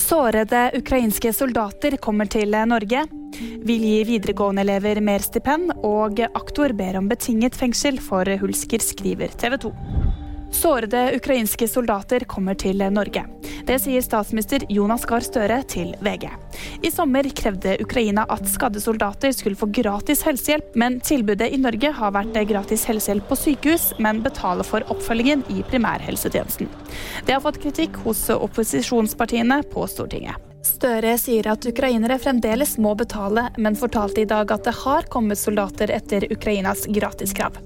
Sårede ukrainske soldater kommer til Norge. Vil gi videregående-elever mer stipend, og aktor ber om betinget fengsel for Hulsker, skriver TV 2. Sårede ukrainske soldater kommer til Norge. Det sier statsminister Jonas Gahr Støre til VG. I sommer krevde Ukraina at skadde soldater skulle få gratis helsehjelp, men tilbudet i Norge har vært gratis helsehjelp på sykehus, men betaler for oppfølgingen i primærhelsetjenesten. Det har fått kritikk hos opposisjonspartiene på Stortinget. Støre sier at ukrainere fremdeles må betale, men fortalte i dag at det har kommet soldater etter Ukrainas gratiskrav.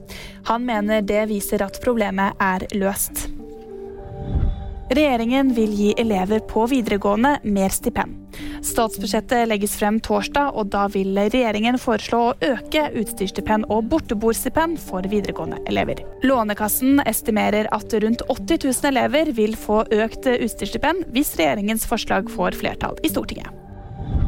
Han mener det viser at problemet er løst. Regjeringen vil gi elever på videregående mer stipend. Statsbudsjettet legges frem torsdag, og da vil regjeringen foreslå å øke utstyrsstipend og borteboerstipend for videregående elever. Lånekassen estimerer at rundt 80 000 elever vil få økt utstyrsstipend hvis regjeringens forslag får flertall i Stortinget.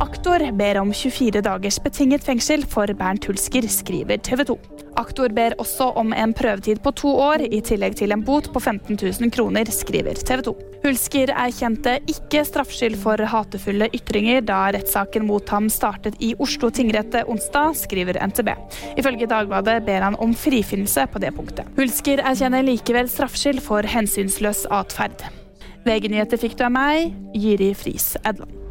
Aktor ber om 24 dagers betinget fengsel for Bernt Hulsker, skriver TV 2. Aktor ber også om en prøvetid på to år, i tillegg til en bot på 15 000 kroner, skriver TV 2. Hulsker erkjente ikke straffskyld for hatefulle ytringer da rettssaken mot ham startet i Oslo tingrett onsdag, skriver NTB. Ifølge Dagbladet ber han om frifinnelse på det punktet. Hulsker erkjenner likevel straffskyld for hensynsløs atferd. VG-nyheter fikk du av meg, Jiri Friis Edland.